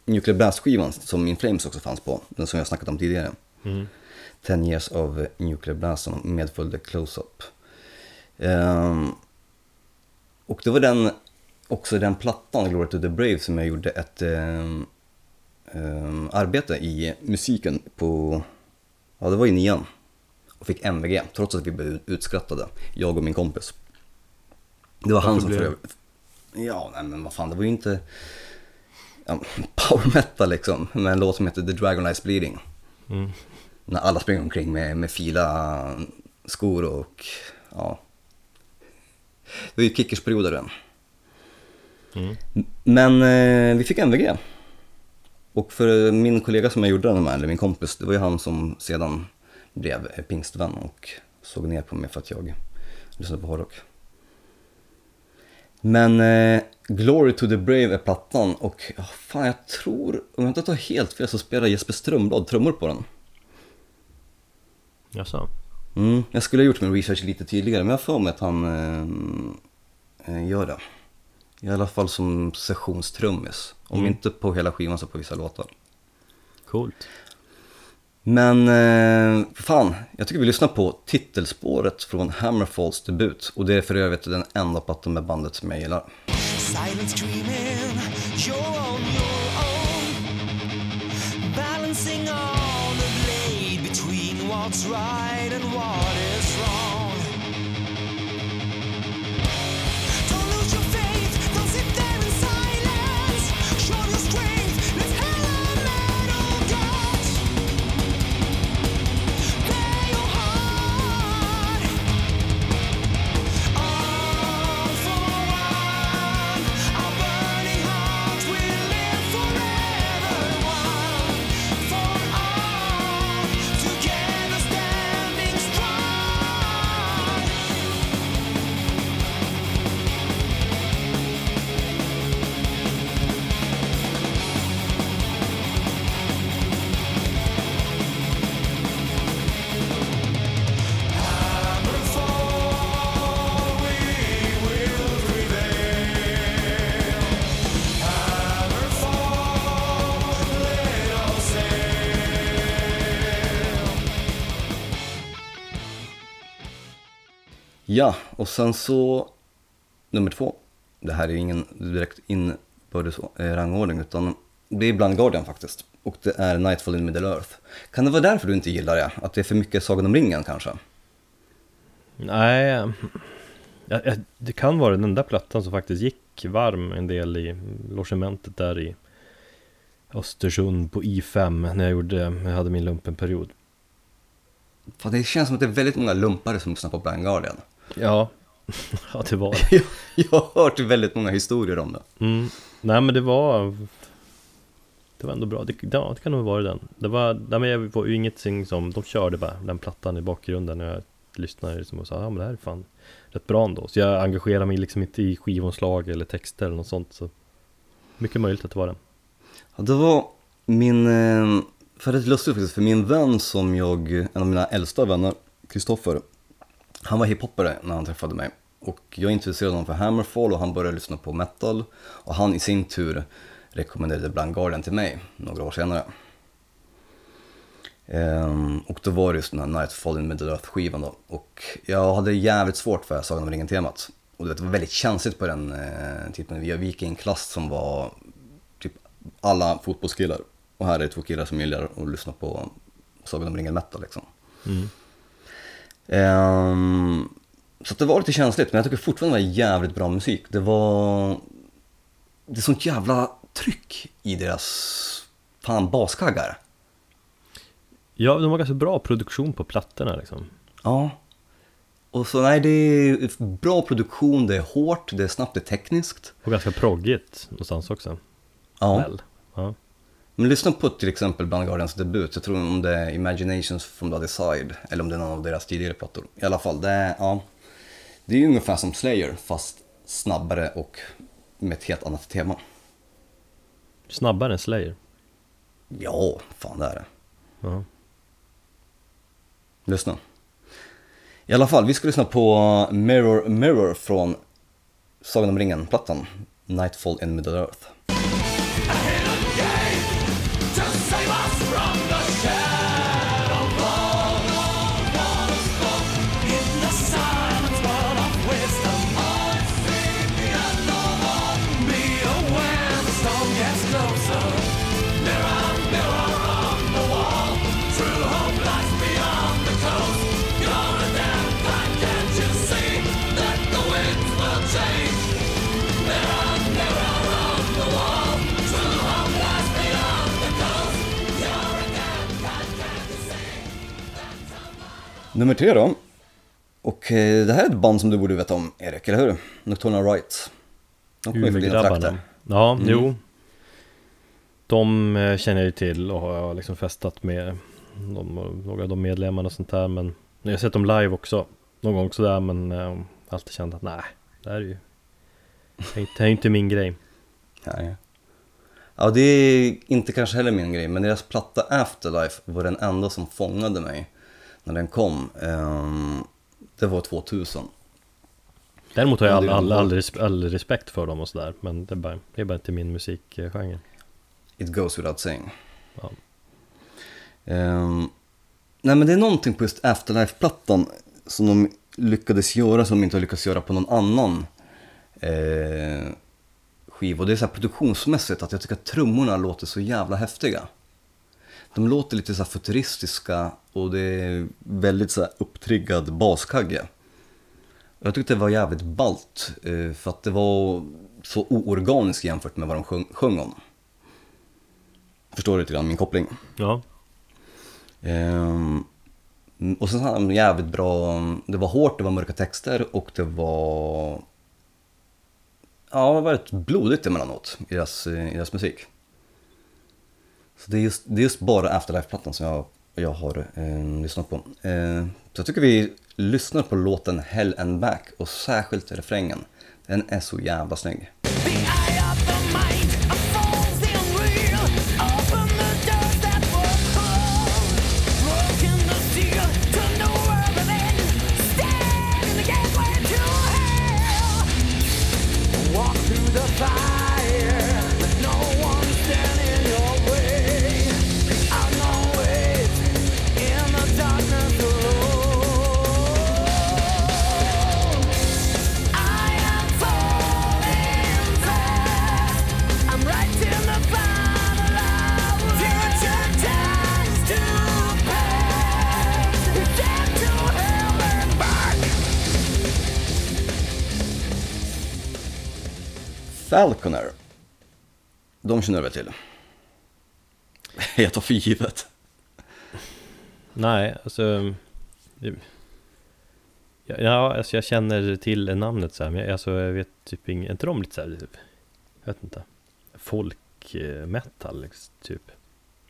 Nuclear Blast-skivan som In Flames också fanns på, den som jag snackat om tidigare. Mm. 10 years of nuclear blast som medföljde close-up. Ehm, och det var den, också den plattan, Glory to the Brave, som jag gjorde ett ehm, ehm, arbete i musiken på, ja det var i nian. Och fick MVG, trots att vi blev utskrattade, jag och min kompis. Det var han Varför som blev. Ja, nej men vad fan, det var ju inte ja, power metal liksom, med en låt som heter The Dragon Eyes Bleeding. Mm. När alla springer omkring med, med fila skor och ja. Det var ju kickersperioder den. Mm. Men eh, vi fick MVG. Och för min kollega som jag gjorde den med, eller min kompis, det var ju han som sedan blev pingstvän och såg ner på mig för att jag lyssnade på hårdrock. Men eh, Glory to the Brave är plattan och ja, fan jag tror, om jag inte tar helt fel så spelar Jesper Strömblad trummor på den. Jaså? Mm, jag skulle ha gjort min research lite tydligare men jag för mig att han eh, eh, gör det. I alla fall som sessionstrummis. Om Mm. inte på hela skivan så på vissa låtar. Coolt. Men eh, fan, jag tycker vi lyssnar på titelspåret från Hammerfalls debut. Och det är för övrigt den enda plattan med bandet som jag gillar. what's right Ja, och sen så nummer två. Det här är ju ingen direkt inbördes rangordning utan det är Blind Guardian faktiskt. Och det är Nightfall in Middle Earth. Kan det vara därför du inte gillar det? Att det är för mycket Sagan om ringen kanske? Nej, ja, det kan vara den där plattan som faktiskt gick varm en del i logementet där i Östersund på I5 när jag gjorde, jag hade min lumpenperiod. För det känns som att det är väldigt många lumpare som lyssnar på Blind Guardian. Ja, ja det var det. Jag, har hört väldigt många historier om det. Mm. Nej men det var Det var ändå bra, det, ja, det kan nog vara den Det var, nej, men jag var ju ingenting som, de körde bara den plattan i bakgrunden när jag lyssnade liksom och sa ja men det här är fan rätt bra ändå Så jag engagerar mig liksom inte i skivomslag eller texter eller något sånt så Mycket möjligt att det var den Ja, det var min, eh, för det är lustigt faktiskt, för min vän som jag, en av mina äldsta vänner, Kristoffer, han var hiphoppare när han träffade mig. Och jag introducerade honom för Hammerfall och han började lyssna på metal. Och han i sin tur rekommenderade Blind Guardian till mig några år senare. Um, och då var det just den här Nightfall in Middle Earth skivan då. Och jag hade jävligt svårt för Sagan om ringen-temat. Och du vet, det var väldigt känsligt på den eh, typen. Vi gick i en klass som var typ alla fotbollskillar. Och här är det två killar som gillar att lyssna på Sagan om ringen metal liksom. mm. Ehm, så det var lite känsligt, men jag tycker fortfarande det var jävligt bra musik. Det var... Det är sånt jävla tryck i deras fan baskaggar. Ja, de har ganska bra produktion på plattorna liksom Ja. Och så nej, det är bra produktion, det är hårt, det är snabbt, det är tekniskt. Och ganska proggigt någonstans också Ja. Väl? Ja, Men lyssna på till exempel Blind Guardians debut, jag tror om det är Imaginations from the other side, eller om det är någon av deras tidigare plattor. I alla fall, det är, ja. Det är ju ungefär som Slayer, fast snabbare och med ett helt annat tema. Snabbare än Slayer Ja, fan det är det. ja. Lyssna. I alla fall, vi ska lyssna på Mirror Mirror från Sagan om ringen-plattan. Nightfall in Middle Earth. Nummer tre då. Och eh, det här är ett band som du borde veta om, Erik, eller hur? Nocturnal Rights. De kommer från dina trakter. Ja, Mm. jo De eh, känner jag ju till och har liksom festat med de, Några av de medlemmarna och sånt där men Jag har sett dem live också Någon gång sådär men eh, Alltid känt att nej Det här är ju Det är inte, det är inte min grej Nej. Ja, det är inte kanske heller min grej, men deras platta Afterlife var den enda som fångade mig när den kom. Ehm, det var 2000. Däremot har jag Ja, all, all, all, all respekt för dem och sådär Men det är, bara, det är bara inte min musikgenre It goes without saying. Ja. Ehm, nej men det är någonting på just Afterlife-plattan som de lyckades göra som de inte har lyckats göra på någon annan eh, skiva. Och det är så här produktionsmässigt att jag tycker att trummorna låter så jävla häftiga. De låter lite så här futuristiska och det är väldigt så här upptriggad baskagge. Jag tyckte det var jävligt ballt eh, för att det var så oorganiskt jämfört med vad de sjöng, sjöng om. Förstår du lite grann min koppling? Ja, Ehm, och sen hade de jävligt bra, det var hårt, det var mörka texter och det var Ja, det var rätt blodigt emellanåt i deras, i deras musik. Så det är just, det är just bara Afterlife-plattan som jag, jag har eh, lyssnat på. Eh, så jag tycker vi lyssnar på låten Hell and Back och särskilt refrängen. Den är så jävla snygg. Falconer. De känner du väl till? Jag tar för givet. nej alltså ja, alltså jag känner till namnet så här, men jag, alltså, jag vet typ inget, är inte de lite så här, jag vet inte Folk eh, metal liksom, typ.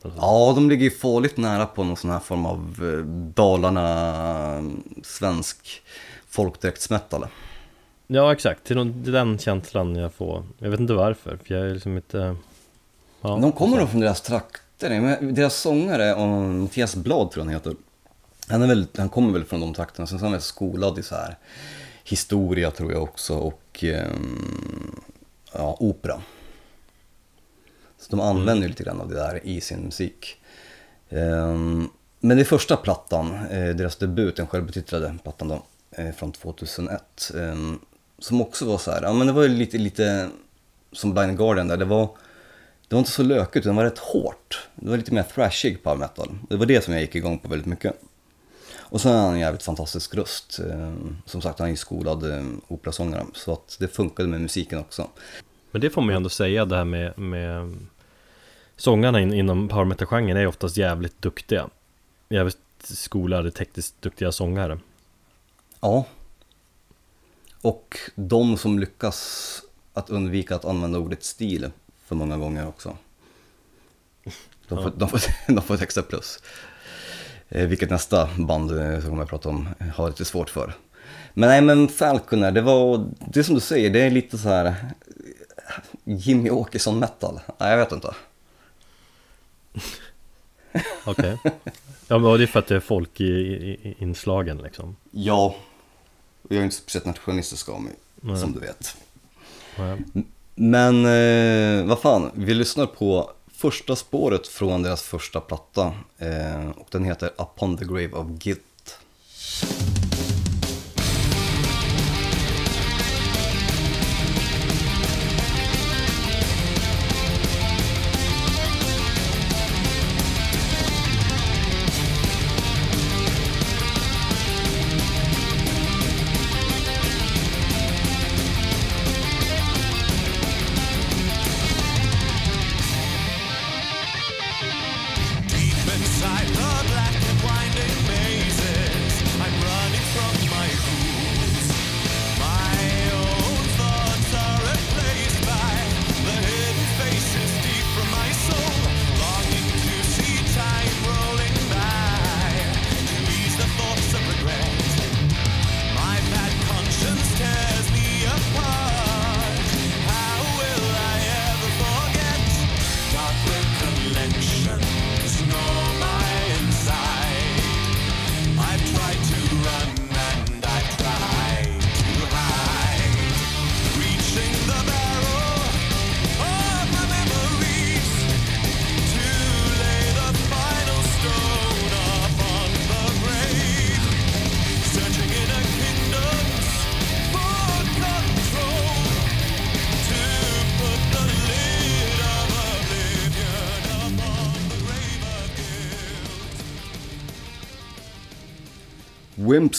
Ja, de ligger ju farligt nära på någon sån här form av eh, Dalarna svensk folkdräktsmetal. Ja exakt, det är, den känslan jag får Jag vet inte varför, för jag är liksom inte ja, De kommer nog från deras trakter. Deras sångare, om Mattias Blad tror jag han heter. Han, är väl, han kommer väl från de trakterna. Sen så är han väl skolad i så här historia tror jag också och ehm, ja, opera. Så de använder ju lite grann av det där i sin musik. Ehm, men det är första plattan, eh, deras debut, den självbetitlade plattan då, eh, från 2001. Ehm, som också var så här, ja men det var ju lite, lite som Blind Guardian där, det var det var inte så lökigt, utan det var rätt hårt. Det var lite mer thrashig power metal. Det var det som jag gick igång på väldigt mycket. Och sen har han en jävligt fantastisk röst. Eh, Som sagt, han är ju skolad eh, operasångare. Så att det funkade med musiken också. Men det får man ju ändå säga det här med, med Sångarna in, inom power metal-genren är oftast jävligt duktiga jävligt skolade tekniskt duktiga sångare. Ja. Och de som lyckas att undvika att använda ordet stil för många gånger också. De får, de får, de får ett extra plus. Eh, vilket nästa band eh, som kommer jag prata om har lite svårt för. Men nej men Falconer, det var, det är som du säger, det är lite så här eh, Jimmy Åkesson metal. Nej jag vet inte. Okej. ja men det är för att det är folk i, i, i inslagen liksom. Ja. Och jag är inte speciellt nationalistisk av mig, Nej. som du vet. Nej. Men eh, vad fan, vi lyssnar på första spåret från deras första platta. Eh, och den heter Upon the Grave of Guilt.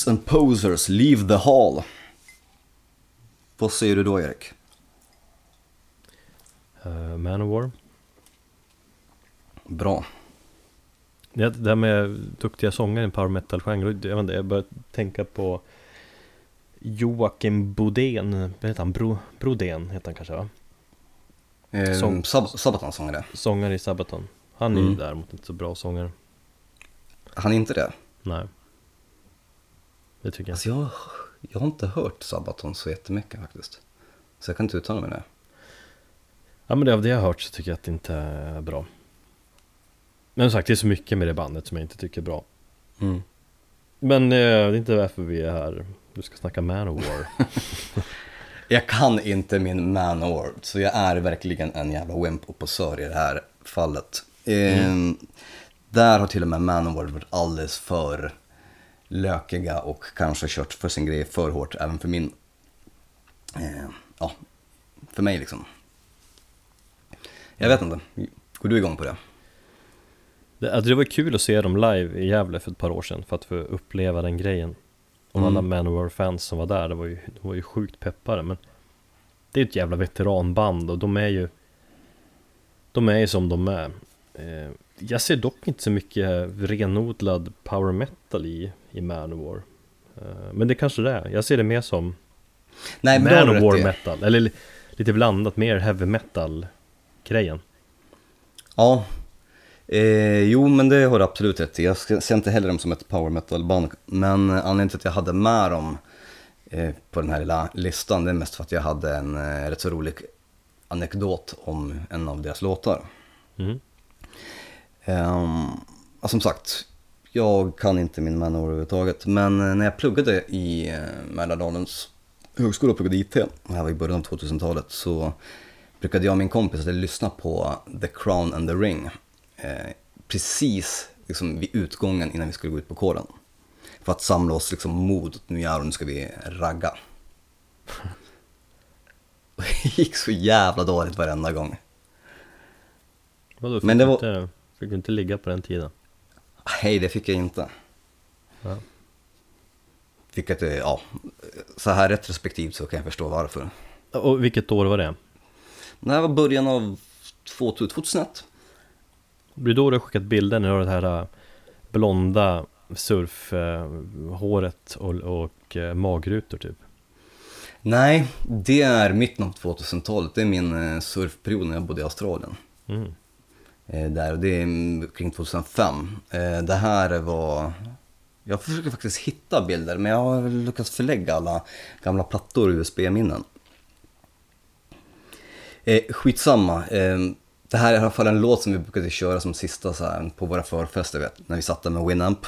And Posers, Leave the Hall. Vad säger du då Erik? Uh, Manowar. Bra. Det det där med duktiga sångare i en power metal-genre, jag, inte, jag började tänka på Joakim Bodén, vad heter han? Bro, Brodén heter han kanske va? Eh, Sång- Sab- Sabaton sångare. I Sabaton. Han är ju Mm. däremot inte så bra sångare. Han är inte det? Nej. Det tycker jag. Alltså jag, jag har inte hört Sabaton så jättemycket faktiskt. Så jag kan inte uttala mig det. Ja men det av det jag har hört så tycker jag att det inte är bra. Men som sagt, det är så mycket med det bandet som jag inte tycker är bra. Mm. Men eh, det är inte därför vi är här. Du ska snacka Manowar. Jag kan inte min Manowar, så jag är verkligen en jävla wimp-opposör i det här fallet. Ehm, där har till och med Manowar varit alldeles för lökiga och kanske kört för sin grej för hårt, även för min, eh, ja, för mig liksom. Jag vet inte, går du igång på det? Det, alltså det var kul att se dem live i Gävle för ett par år sedan för att få uppleva den grejen. Och Mm. alla Manowar-fans som var där, det var ju, de var ju sjukt peppade men Det är ett jävla veteranband och de är ju De är ju som de är eh, Jag ser dock inte så mycket renodlad power metal i, i Manowar eh, Men det kanske det är, jag ser det mer som Nej, men Manowar metal, eller li- lite blandat, mer heavy metal grejen Ja, eh, jo men det har du absolut rätt i. Jag ser inte heller dem som ett power metal-band. Men eh, anledningen till att jag hade med dem eh, på den här lilla listan, det är mest för att jag hade en eh, rätt så rolig anekdot om en av deras låtar. mm. Ja, som sagt, jag kan inte min Manowar överhuvudtaget. Men eh, när jag pluggade i eh, Mälardalens högskola och pluggade IT, det här var i början av 2000-talet, så brukade jag och min kompis lyssna på The Crown and the Ring. Eh, precis liksom vid utgången innan vi skulle gå ut på kåren. För att samla oss liksom mod, nu jävlar nu ska vi ragga. Och det gick så jävla dåligt varenda gång. Vadå, fick, Men det var- inte, fick du inte ligga på den tiden? Nej, det fick jag inte. Ja. Vilket, ja, så här retrospektivt så kan jag förstå varför. Och vilket år var det? Det här var början av 2000, 2001. Det blir då du har skickat bilder när du har det här äh, blonda surfhåret och, och eh, magrutor typ. Nej, det är mitten av 2000-talet. Det är min surfperiod när jag bodde i Australien. Mm. Eh, där, och det är kring 2005. Eh, det här var... Jag försöker faktiskt hitta bilder, men jag har lyckats förlägga alla gamla plattor och USB-minnen. Eh, skitsamma. Eh, det här är i alla fall en låt som vi brukade köra som sista så här, på våra förfester, vet, när vi satt där med Winamp.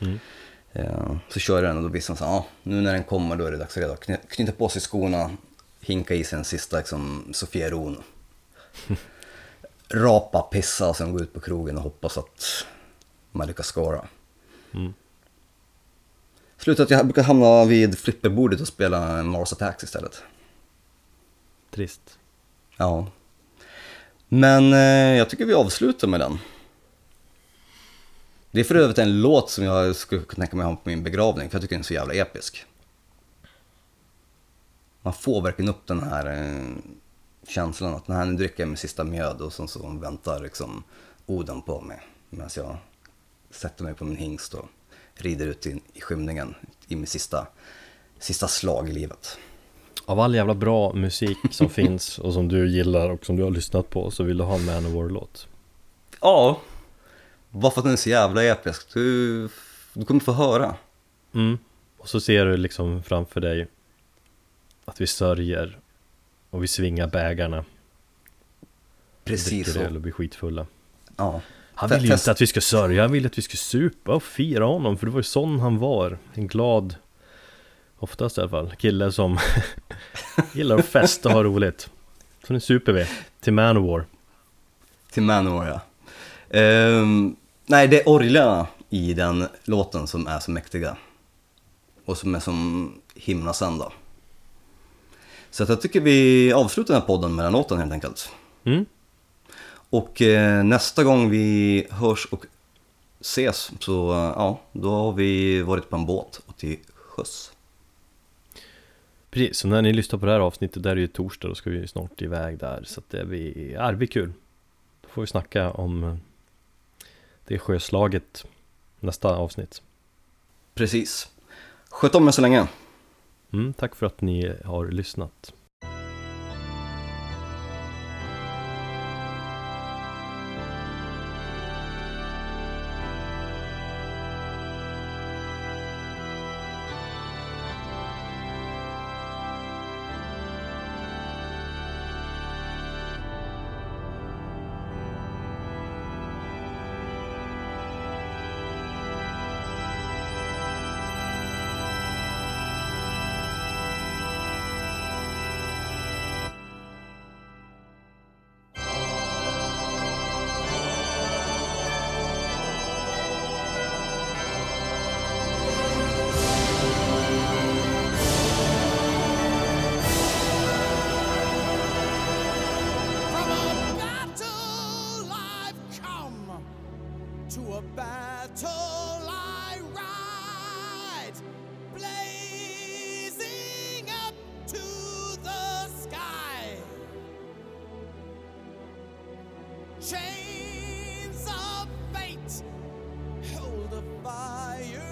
Mm. Så kör den och då visste man så ja, nu när den kommer då är det dags redan knyta på sig skorna, hinka i sig en sista liksom, Sofia Ron. Rapa, pissa och sen gå ut på krogen och hoppas att man lyckas skåra. Mm. Slutar att jag brukar hamna vid flipperbordet och spela Mars Attacks istället. Trist. Ja. Men eh, jag tycker vi avslutar med den. Det är för övrigt en låt som jag skulle kunna tänka mig ha på min begravning, för jag tycker den är så jävla episk. Man får verkligen upp den här eh, känslan att när nu dricker jag min sista mjöd och sen så väntar liksom Oden på mig. Medan jag sätter mig på min hingst och rider ut in, i skymningen i min sista, sista slag i livet. Av all jävla bra musik som finns och som du gillar och som du har lyssnat på så vill du ha en Manowar-låt. Ja, bara för att den är så jävla episk. Du, du kommer få höra. Mm. Och så ser du liksom framför dig att vi sörjer och vi svingar bägarna, Precis så. och blir skitfulla. Ja. Han ville ju inte att vi skulle sörja, han ville att vi skulle supa och fira honom för det var ju sån han var. En glad, oftast i alla fall, kille som gillar att festa och ha roligt. Så nu super vi till Manowar. Till Manowar ja. Ehm, nej, det är orglarna i den låten som är så mäktiga. Och som är som himlasända. Så att jag tycker vi avslutar den här podden med den låten helt enkelt. Mm. Och eh, nästa gång vi hörs och ses så, eh, ja, då har vi varit på en båt och till sjöss. Precis, så när ni lyssnar på det här avsnittet, där är det ju torsdag, då ska vi snart iväg där. Så att det blir, ja, det blir kul. Då får vi snacka om eh, det sjöslaget nästa avsnitt. Precis. Sköt om er så länge. Mm, tack för att ni har lyssnat. Chains of fate hold a fiery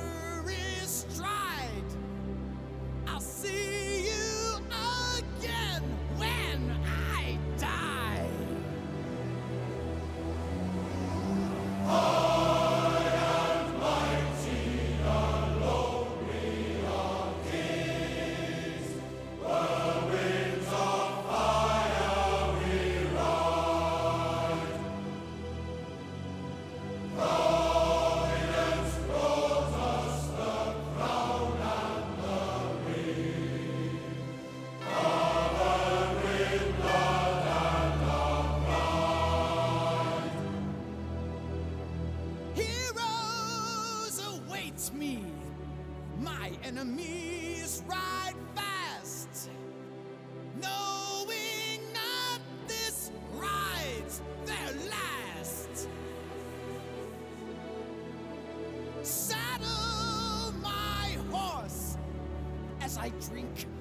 think.